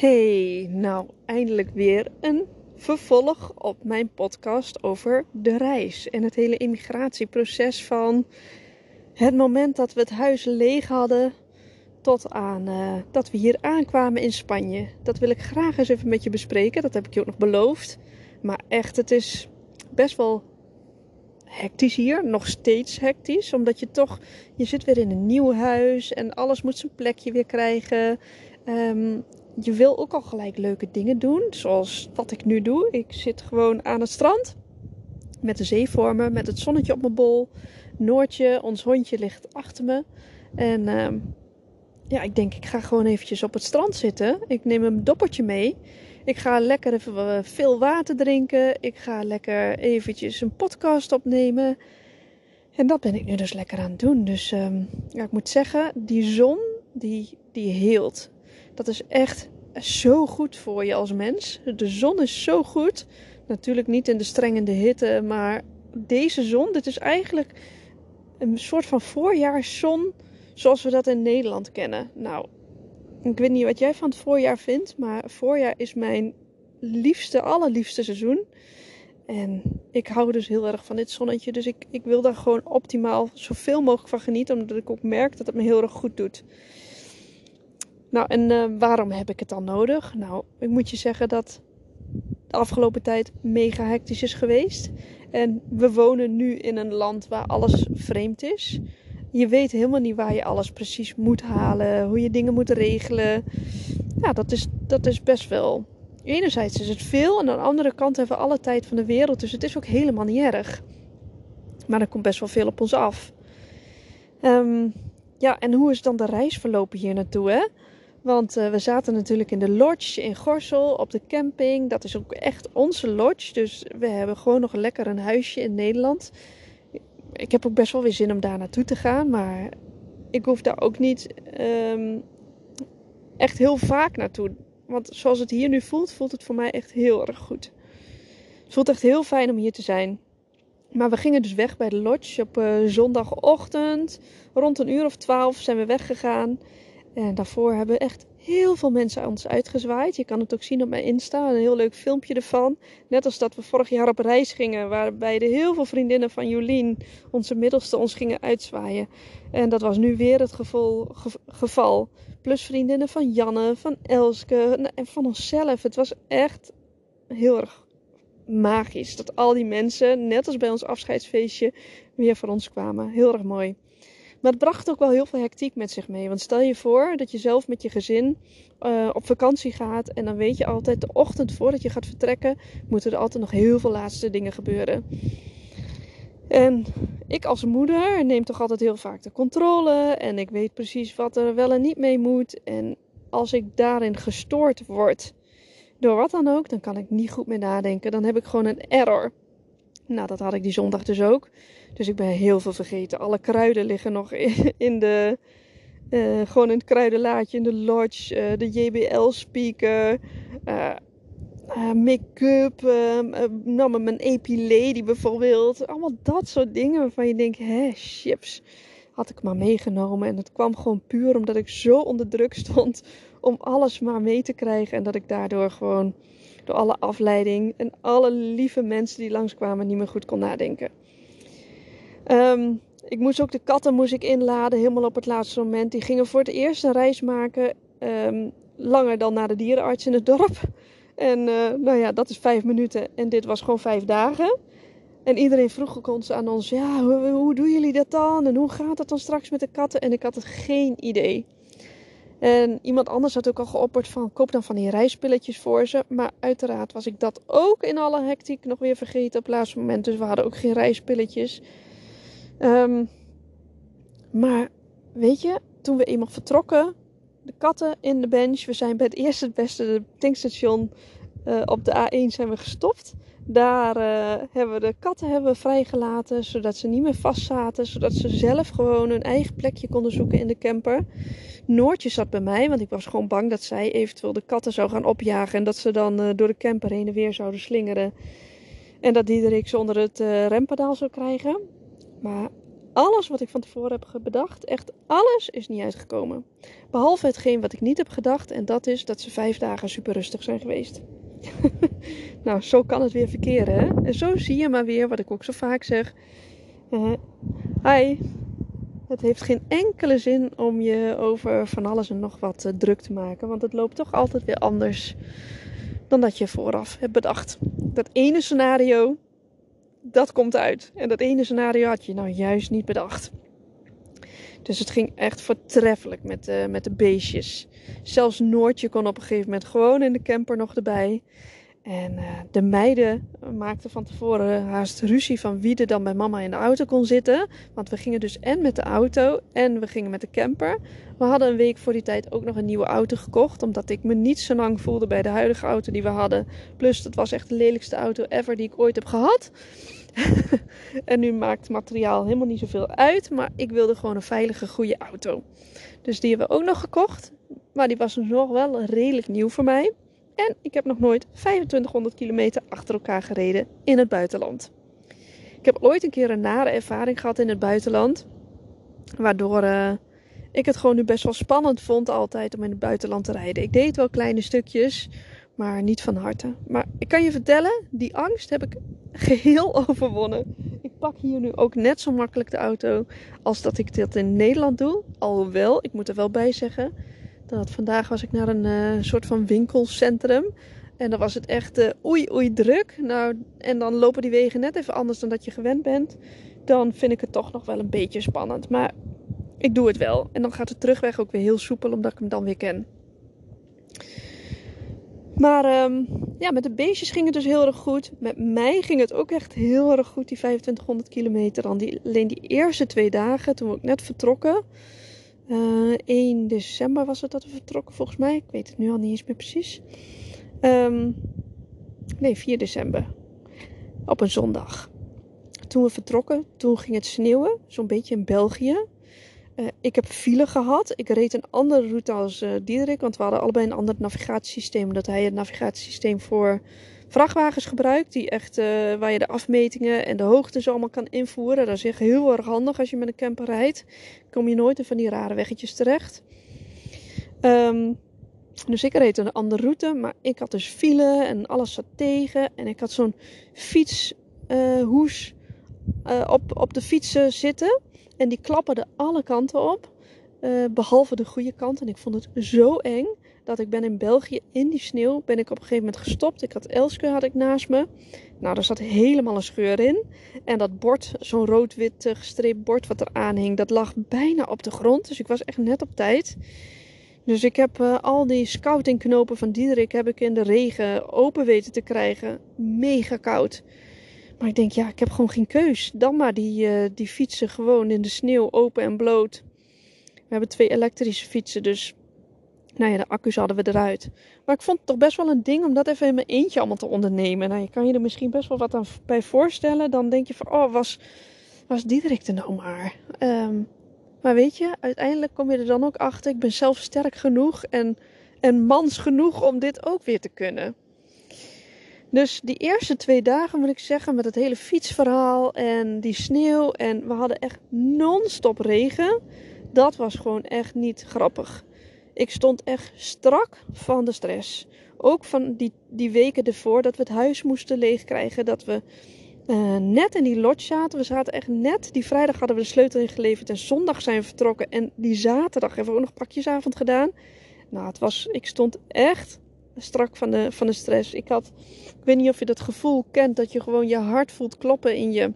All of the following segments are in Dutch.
Hey, nou eindelijk weer een vervolg op mijn podcast over de reis en het hele immigratieproces van het moment dat we het huis leeg hadden tot aan uh, dat we hier aankwamen in Spanje. Dat wil ik graag eens even met je bespreken. Dat heb ik je ook nog beloofd. Maar echt, het is best wel hectisch hier. Nog steeds hectisch. Omdat je toch, je zit weer in een nieuw huis en alles moet zijn plekje weer krijgen. Um, je wil ook al gelijk leuke dingen doen. Zoals wat ik nu doe. Ik zit gewoon aan het strand. Met de zee voor me. Met het zonnetje op mijn bol. Noortje, ons hondje, ligt achter me. En uh, ja, ik denk ik ga gewoon eventjes op het strand zitten. Ik neem een doppertje mee. Ik ga lekker even veel water drinken. Ik ga lekker eventjes een podcast opnemen. En dat ben ik nu dus lekker aan het doen. Dus um, ja, ik moet zeggen, die zon, die, die heelt. Dat is echt zo goed voor je als mens. De zon is zo goed. Natuurlijk niet in de strengende hitte, maar deze zon, dit is eigenlijk een soort van voorjaarszon zoals we dat in Nederland kennen. Nou, ik weet niet wat jij van het voorjaar vindt, maar voorjaar is mijn liefste, allerliefste seizoen. En ik hou dus heel erg van dit zonnetje. Dus ik, ik wil daar gewoon optimaal zoveel mogelijk van genieten. Omdat ik ook merk dat het me heel erg goed doet. Nou, en uh, waarom heb ik het dan nodig? Nou, ik moet je zeggen dat de afgelopen tijd mega hectisch is geweest. En we wonen nu in een land waar alles vreemd is. Je weet helemaal niet waar je alles precies moet halen, hoe je dingen moet regelen. Ja, dat is, dat is best wel. Enerzijds is het veel en aan de andere kant hebben we alle tijd van de wereld. Dus het is ook helemaal niet erg. Maar er komt best wel veel op ons af. Um, ja, en hoe is dan de reis verlopen hier naartoe? Hè? Want uh, we zaten natuurlijk in de lodge in Gorsel op de camping. Dat is ook echt onze lodge. Dus we hebben gewoon nog lekker een huisje in Nederland. Ik heb ook best wel weer zin om daar naartoe te gaan. Maar ik hoef daar ook niet um, echt heel vaak naartoe. Want zoals het hier nu voelt, voelt het voor mij echt heel erg goed. Het voelt echt heel fijn om hier te zijn. Maar we gingen dus weg bij de lodge op uh, zondagochtend. Rond een uur of twaalf zijn we weggegaan. En daarvoor hebben echt heel veel mensen ons uitgezwaaid. Je kan het ook zien op mijn Insta, een heel leuk filmpje ervan. Net als dat we vorig jaar op reis gingen, waarbij de heel veel vriendinnen van Jolien, onze middelste, ons gingen uitzwaaien. En dat was nu weer het geval. geval. Plus vriendinnen van Janne, van Elske en van onszelf. Het was echt heel erg magisch dat al die mensen, net als bij ons afscheidsfeestje, weer voor ons kwamen. Heel erg mooi. Maar het bracht ook wel heel veel hectiek met zich mee. Want stel je voor dat je zelf met je gezin uh, op vakantie gaat. En dan weet je altijd, de ochtend voordat je gaat vertrekken, moeten er altijd nog heel veel laatste dingen gebeuren. En ik als moeder neem toch altijd heel vaak de controle. En ik weet precies wat er wel en niet mee moet. En als ik daarin gestoord word, door wat dan ook, dan kan ik niet goed meer nadenken. Dan heb ik gewoon een error. Nou, dat had ik die zondag dus ook. Dus ik ben heel veel vergeten. Alle kruiden liggen nog in de. Uh, gewoon in het kruidenlaadje, in de lodge, uh, de JBL-speaker, eh, make-up, nam mijn epilady bijvoorbeeld. Allemaal dat soort dingen waarvan je denkt, hè, chips, had ik maar meegenomen. En het kwam gewoon puur omdat ik zo onder druk stond om alles maar mee te krijgen. En dat ik daardoor gewoon door alle afleiding en alle lieve mensen die langskwamen niet meer goed kon nadenken. Um, ik moest ook de katten moest ik inladen, helemaal op het laatste moment. Die gingen voor het eerst een reis maken, um, langer dan naar de dierenarts in het dorp. En uh, nou ja, dat is vijf minuten en dit was gewoon vijf dagen. En iedereen vroeg ons aan ons, ja, hoe, hoe doen jullie dat dan? En hoe gaat het dan straks met de katten? En ik had geen idee. En iemand anders had ook al geopperd van koop dan van die reispilletjes voor ze. Maar uiteraard was ik dat ook in alle hectiek nog weer vergeten op het laatste moment. Dus we hadden ook geen reispilletjes. Um, maar weet je, toen we eenmaal vertrokken, de katten in de bench. We zijn bij het eerste het beste tankstation uh, op de A1 zijn we gestopt. Daar uh, hebben we de katten hebben vrijgelaten, zodat ze niet meer vast zaten. Zodat ze zelf gewoon hun eigen plekje konden zoeken in de camper. Noortje zat bij mij, want ik was gewoon bang dat zij eventueel de katten zou gaan opjagen. En dat ze dan uh, door de camper heen en weer zouden slingeren. En dat Diederik zonder het uh, rempedaal zou krijgen. Maar alles wat ik van tevoren heb bedacht, echt alles is niet uitgekomen. Behalve hetgeen wat ik niet heb gedacht. En dat is dat ze vijf dagen super rustig zijn geweest. nou, zo kan het weer verkeren. Hè? En zo zie je maar weer wat ik ook zo vaak zeg. Uh, hi. Het heeft geen enkele zin om je over van alles en nog wat uh, druk te maken. Want het loopt toch altijd weer anders dan dat je vooraf hebt bedacht. Dat ene scenario, dat komt uit. En dat ene scenario had je nou juist niet bedacht. Dus het ging echt voortreffelijk met, uh, met de beestjes. Zelfs Noortje kon op een gegeven moment gewoon in de camper nog erbij. En uh, de meiden maakten van tevoren haast ruzie van wie er dan bij mama in de auto kon zitten. Want we gingen dus en met de auto en we gingen met de camper. We hadden een week voor die tijd ook nog een nieuwe auto gekocht. Omdat ik me niet zo lang voelde bij de huidige auto die we hadden. Plus, het was echt de lelijkste auto ever die ik ooit heb gehad. en nu maakt materiaal helemaal niet zoveel uit. Maar ik wilde gewoon een veilige, goede auto. Dus die hebben we ook nog gekocht. Maar die was nog wel redelijk nieuw voor mij. En ik heb nog nooit 2500 kilometer achter elkaar gereden in het buitenland. Ik heb ooit een keer een nare ervaring gehad in het buitenland. Waardoor uh, ik het gewoon nu best wel spannend vond altijd om in het buitenland te rijden. Ik deed wel kleine stukjes, maar niet van harte. Maar ik kan je vertellen, die angst heb ik geheel overwonnen. Ik pak hier nu ook net zo makkelijk de auto als dat ik dat in Nederland doe. Alhoewel, ik moet er wel bij zeggen, dat vandaag was ik naar een uh, soort van winkelcentrum. En dan was het echt uh, oei oei druk. Nou, en dan lopen die wegen net even anders dan dat je gewend bent. Dan vind ik het toch nog wel een beetje spannend. Maar ik doe het wel. En dan gaat de terugweg ook weer heel soepel, omdat ik hem dan weer ken. Maar um, ja, met de beestjes ging het dus heel erg goed. Met mij ging het ook echt heel erg goed, die 2500 kilometer. Dan die, alleen die eerste twee dagen, toen we ook net vertrokken. Uh, 1 december was het dat we vertrokken, volgens mij. Ik weet het nu al niet eens meer precies. Um, nee, 4 december. Op een zondag. Toen we vertrokken, toen ging het sneeuwen. Zo'n beetje in België. Uh, ik heb file gehad. Ik reed een andere route als uh, Diederik. Want we hadden allebei een ander navigatiesysteem. Dat hij het navigatiesysteem voor vrachtwagens gebruikt. Die echt, uh, waar je de afmetingen en de hoogtes allemaal kan invoeren. Dat is echt heel erg handig als je met een camper rijdt. Kom je nooit in van die rare weggetjes terecht. Um, dus ik reed een andere route. Maar ik had dus file en alles zat tegen. En ik had zo'n fietshoes op, op de fietsen zitten. En die klapperde alle kanten op. Uh, behalve de goede kant. En ik vond het zo eng. Dat ik ben in België in die sneeuw. Ben ik op een gegeven moment gestopt. Ik had Elske had ik naast me. Nou, daar zat helemaal een scheur in. En dat bord, zo'n rood-wit gestreept bord wat er hing. Dat lag bijna op de grond. Dus ik was echt net op tijd. Dus ik heb uh, al die scoutingknopen van Diederik heb ik in de regen open weten te krijgen. Mega koud. Maar ik denk, ja, ik heb gewoon geen keus. Dan maar die, uh, die fietsen gewoon in de sneeuw, open en bloot. We hebben twee elektrische fietsen, dus nou ja, de accu's hadden we eruit. Maar ik vond het toch best wel een ding om dat even in mijn eentje allemaal te ondernemen. Nou, je kan je er misschien best wel wat aan bij voorstellen. Dan denk je van, oh, was, was Diederik er nou maar? Um, maar weet je, uiteindelijk kom je er dan ook achter. Ik ben zelf sterk genoeg en, en mans genoeg om dit ook weer te kunnen. Dus die eerste twee dagen moet ik zeggen, met het hele fietsverhaal en die sneeuw. En we hadden echt non-stop regen. Dat was gewoon echt niet grappig. Ik stond echt strak van de stress. Ook van die, die weken ervoor dat we het huis moesten leegkrijgen. Dat we uh, net in die lodge zaten. We zaten echt net. Die vrijdag hadden we de sleutel ingeleverd. En zondag zijn we vertrokken. En die zaterdag hebben we ook nog pakjesavond gedaan. Nou, het was, ik stond echt strak van de, van de stress. Ik had, ik weet niet of je dat gevoel kent, dat je gewoon je hart voelt kloppen in je,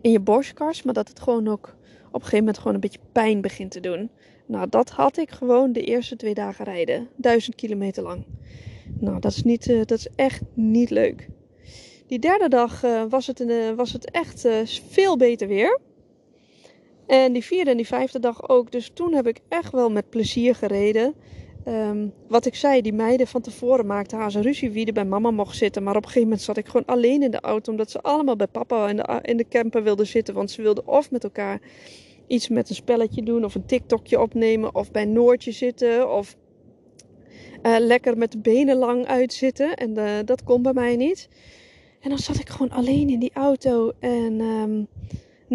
in je borstkas, maar dat het gewoon ook op een gegeven moment gewoon een beetje pijn begint te doen. Nou, dat had ik gewoon de eerste twee dagen rijden, duizend kilometer lang. Nou, dat is, niet, uh, dat is echt niet leuk. Die derde dag uh, was, het, uh, was het echt veel beter weer. En die vierde en die vijfde dag ook. Dus toen heb ik echt wel met plezier gereden. Ehm, wat ik zei, die meiden van tevoren maakten haar ruzie wie er bij mama mocht zitten. Maar op een gegeven moment zat ik gewoon alleen in de auto. Omdat ze allemaal bij papa in de, in de camper wilden zitten. Want ze wilden of met elkaar iets met een spelletje doen. Of een TikTokje opnemen. Of bij Noortje zitten. Of uh, lekker met de benen lang uitzitten. En uh, dat kon bij mij niet. En dan zat ik gewoon alleen in die auto. En um,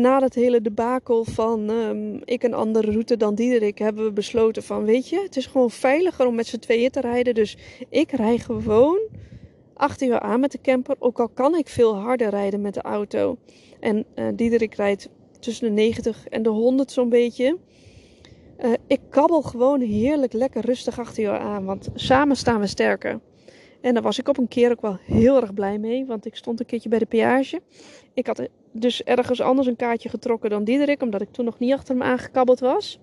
na dat hele debakel van um, ik een andere route dan Diederik, hebben we besloten van weet je, het is gewoon veiliger om met z'n tweeën te rijden. Dus ik rij gewoon achter je aan met de camper. Ook al kan ik veel harder rijden met de auto. En uh, Diederik rijdt tussen de 90 en de 100 zo'n beetje. Uh, ik kabbel gewoon heerlijk lekker rustig achter je aan. Want samen staan we sterker. En daar was ik op een keer ook wel heel erg blij mee. Want ik stond een keertje bij de peage. Ik had dus ergens anders een kaartje getrokken dan Diederik. Omdat ik toen nog niet achter hem aangekabbeld was.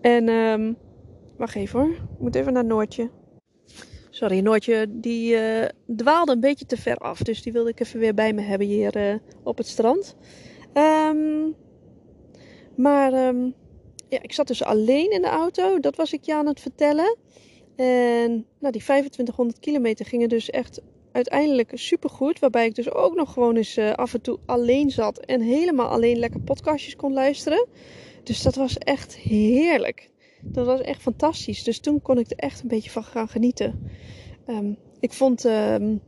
En, um, wacht even hoor. Ik moet even naar Noortje. Sorry, Noortje die uh, dwaalde een beetje te ver af. Dus die wilde ik even weer bij me hebben hier uh, op het strand. Um, maar um, ja, ik zat dus alleen in de auto. Dat was ik je aan het vertellen. En nou, die 2500 kilometer gingen dus echt uiteindelijk supergoed. Waarbij ik dus ook nog gewoon eens uh, af en toe alleen zat. En helemaal alleen lekker podcastjes kon luisteren. Dus dat was echt heerlijk. Dat was echt fantastisch. Dus toen kon ik er echt een beetje van gaan genieten. Um, ik vond... Um,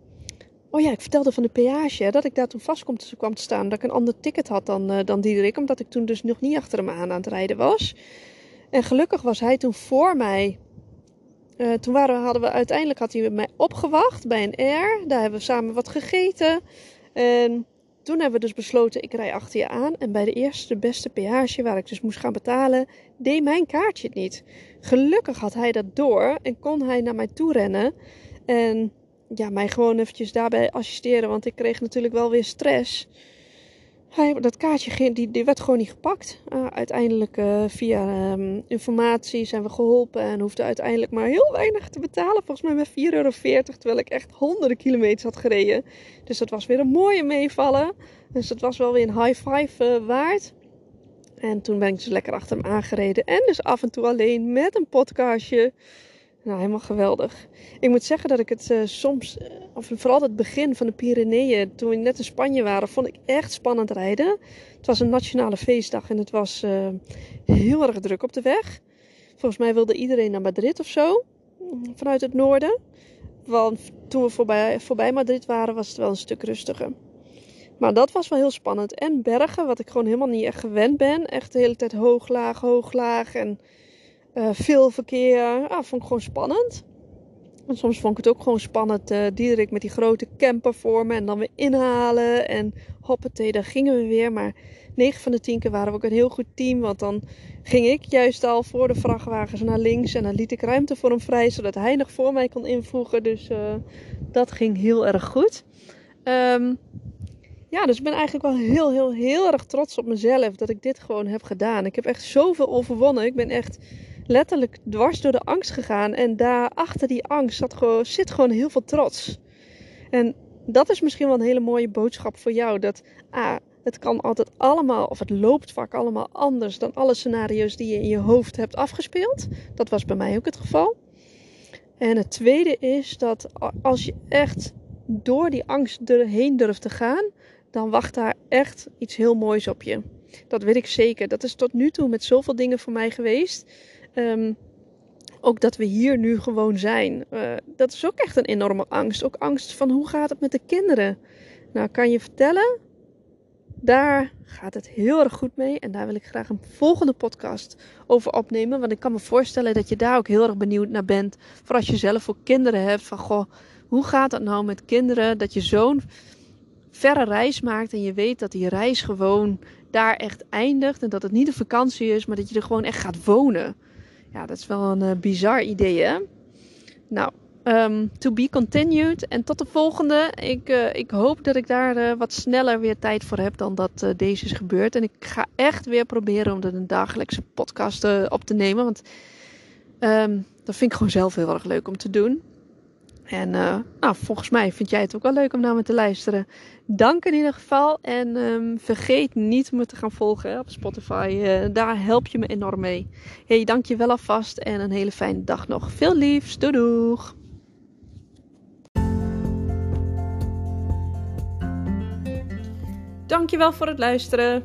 oh ja, ik vertelde van de peage. Dat ik daar toen vast kwam te staan. Dat ik een ander ticket had dan, uh, dan Diederik. Omdat ik toen dus nog niet achter hem aan aan het rijden was. En gelukkig was hij toen voor mij. Uh, toen waren, hadden we uiteindelijk had hij mij opgewacht bij een air. Daar hebben we samen wat gegeten. En toen hebben we dus besloten, ik rij achter je aan. En bij de eerste, beste peage waar ik dus moest gaan betalen, deed mijn kaartje het niet. Gelukkig had hij dat door en kon hij naar mij toe rennen. En ja, mij gewoon eventjes daarbij assisteren, want ik kreeg natuurlijk wel weer stress. Hij, dat kaartje die, die werd gewoon niet gepakt. Uh, uiteindelijk uh, via um, informatie zijn we geholpen en hoefde uiteindelijk maar heel weinig te betalen. Volgens mij met 4,40 euro, terwijl ik echt honderden kilometers had gereden. Dus dat was weer een mooie meevallen. Dus dat was wel weer een high five uh, waard. En toen ben ik dus lekker achter hem aangereden. En dus af en toe alleen met een podcastje. Nou, helemaal geweldig. Ik moet zeggen dat ik het uh, soms, uh, of vooral het begin van de Pyreneeën, toen we net in Spanje waren, vond ik echt spannend rijden. Het was een nationale feestdag en het was uh, heel erg druk op de weg. Volgens mij wilde iedereen naar Madrid of zo, vanuit het noorden. Want toen we voorbij, voorbij Madrid waren, was het wel een stuk rustiger. Maar dat was wel heel spannend. En bergen, wat ik gewoon helemaal niet echt gewend ben. Echt de hele tijd hoog, laag, hoog, laag en uh, veel verkeer. Ah, vond ik gewoon spannend. En soms vond ik het ook gewoon spannend. Uh, Diederik met die grote camper voor me en dan weer inhalen. En hoppatee, daar gingen we weer. Maar 9 van de 10 keer waren we ook een heel goed team. Want dan ging ik juist al voor de vrachtwagens naar links. En dan liet ik ruimte voor hem vrij, zodat hij nog voor mij kon invoegen. Dus uh, dat ging heel erg goed. Um, ja, dus ik ben eigenlijk wel heel, heel, heel erg trots op mezelf dat ik dit gewoon heb gedaan. Ik heb echt zoveel overwonnen. Ik ben echt letterlijk dwars door de angst gegaan. En daar achter die angst zit gewoon heel veel trots. En dat is misschien wel een hele mooie boodschap voor jou. Dat ah, het kan altijd allemaal, of het loopt vaak allemaal anders dan alle scenario's die je in je hoofd hebt afgespeeld. Dat was bij mij ook het geval. En het tweede is dat als je echt door die angst erheen durft te gaan, dan wacht daar echt iets heel moois op je. Dat weet ik zeker. Dat is tot nu toe met zoveel dingen voor mij geweest. Um, ook dat we hier nu gewoon zijn. Uh, dat is ook echt een enorme angst. Ook angst van hoe gaat het met de kinderen? Nou, kan je vertellen, daar gaat het heel erg goed mee. En daar wil ik graag een volgende podcast over opnemen. Want ik kan me voorstellen dat je daar ook heel erg benieuwd naar bent. Voor als je zelf ook kinderen hebt. Van goh, hoe gaat het nou met kinderen? Dat je zo'n verre reis maakt en je weet dat die reis gewoon daar echt eindigt. En dat het niet een vakantie is, maar dat je er gewoon echt gaat wonen. Ja, dat is wel een uh, bizar idee, hè? Nou, um, to be continued. En tot de volgende. Ik, uh, ik hoop dat ik daar uh, wat sneller weer tijd voor heb dan dat deze is gebeurd. En ik ga echt weer proberen om er een dagelijkse podcast op te nemen. Want um, dat vind ik gewoon zelf heel erg leuk om te doen. En uh, nou, volgens mij vind jij het ook wel leuk om naar me te luisteren. Dank in ieder geval. En um, vergeet niet me te gaan volgen op Spotify. Uh, daar help je me enorm mee. Hey, dank je wel alvast en een hele fijne dag nog. Veel liefs. Doei doeg. Dankjewel voor het luisteren.